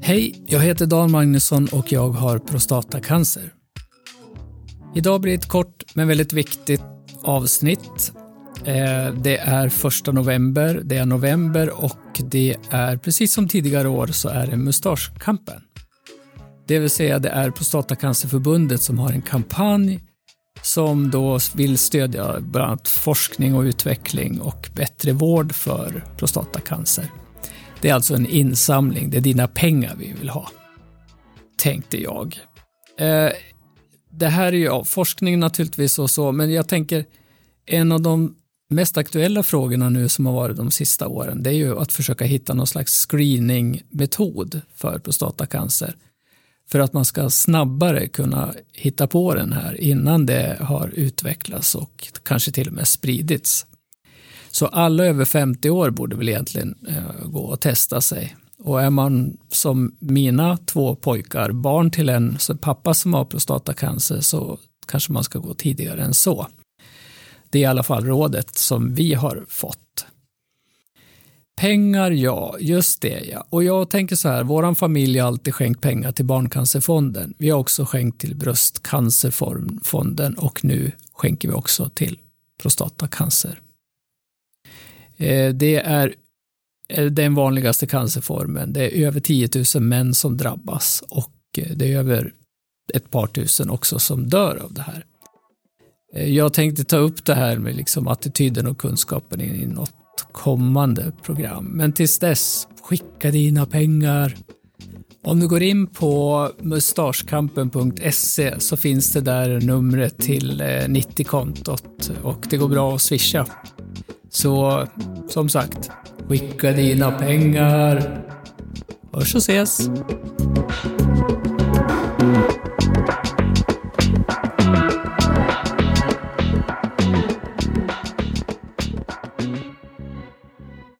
Hej, jag heter Dan Magnusson och jag har prostatacancer. Idag blir det ett kort men väldigt viktigt avsnitt. Eh, det är första november, det är november och det är precis som tidigare år så är det mustaschkampen. Det vill säga det är Prostatacancerförbundet som har en kampanj som då vill stödja bland annat forskning och utveckling och bättre vård för prostatacancer. Det är alltså en insamling, det är dina pengar vi vill ha, tänkte jag. Eh, det här är ju ja, forskning naturligtvis och så, men jag tänker en av de mest aktuella frågorna nu som har varit de sista åren, det är ju att försöka hitta någon slags screeningmetod för prostatacancer för att man ska snabbare kunna hitta på den här innan det har utvecklats och kanske till och med spridits. Så alla över 50 år borde väl egentligen eh, gå och testa sig. Och är man som mina två pojkar, barn till en pappa som har prostatacancer, så kanske man ska gå tidigare än så. Det är i alla fall rådet som vi har fått. Pengar, ja, just det ja. Och jag tänker så här, våran familj har alltid skänkt pengar till Barncancerfonden. Vi har också skänkt till Bröstcancerfonden och nu skänker vi också till prostatacancer. Eh, det är eh, den vanligaste cancerformen. Det är över 10 000 män som drabbas och eh, det är över ett par tusen också som dör av det här. Jag tänkte ta upp det här med liksom attityden och kunskapen i något kommande program. Men tills dess, skicka dina pengar. Om du går in på mustaschkampen.se så finns det där numret till 90-kontot och det går bra att swisha. Så som sagt, skicka dina pengar. Hörs och ses!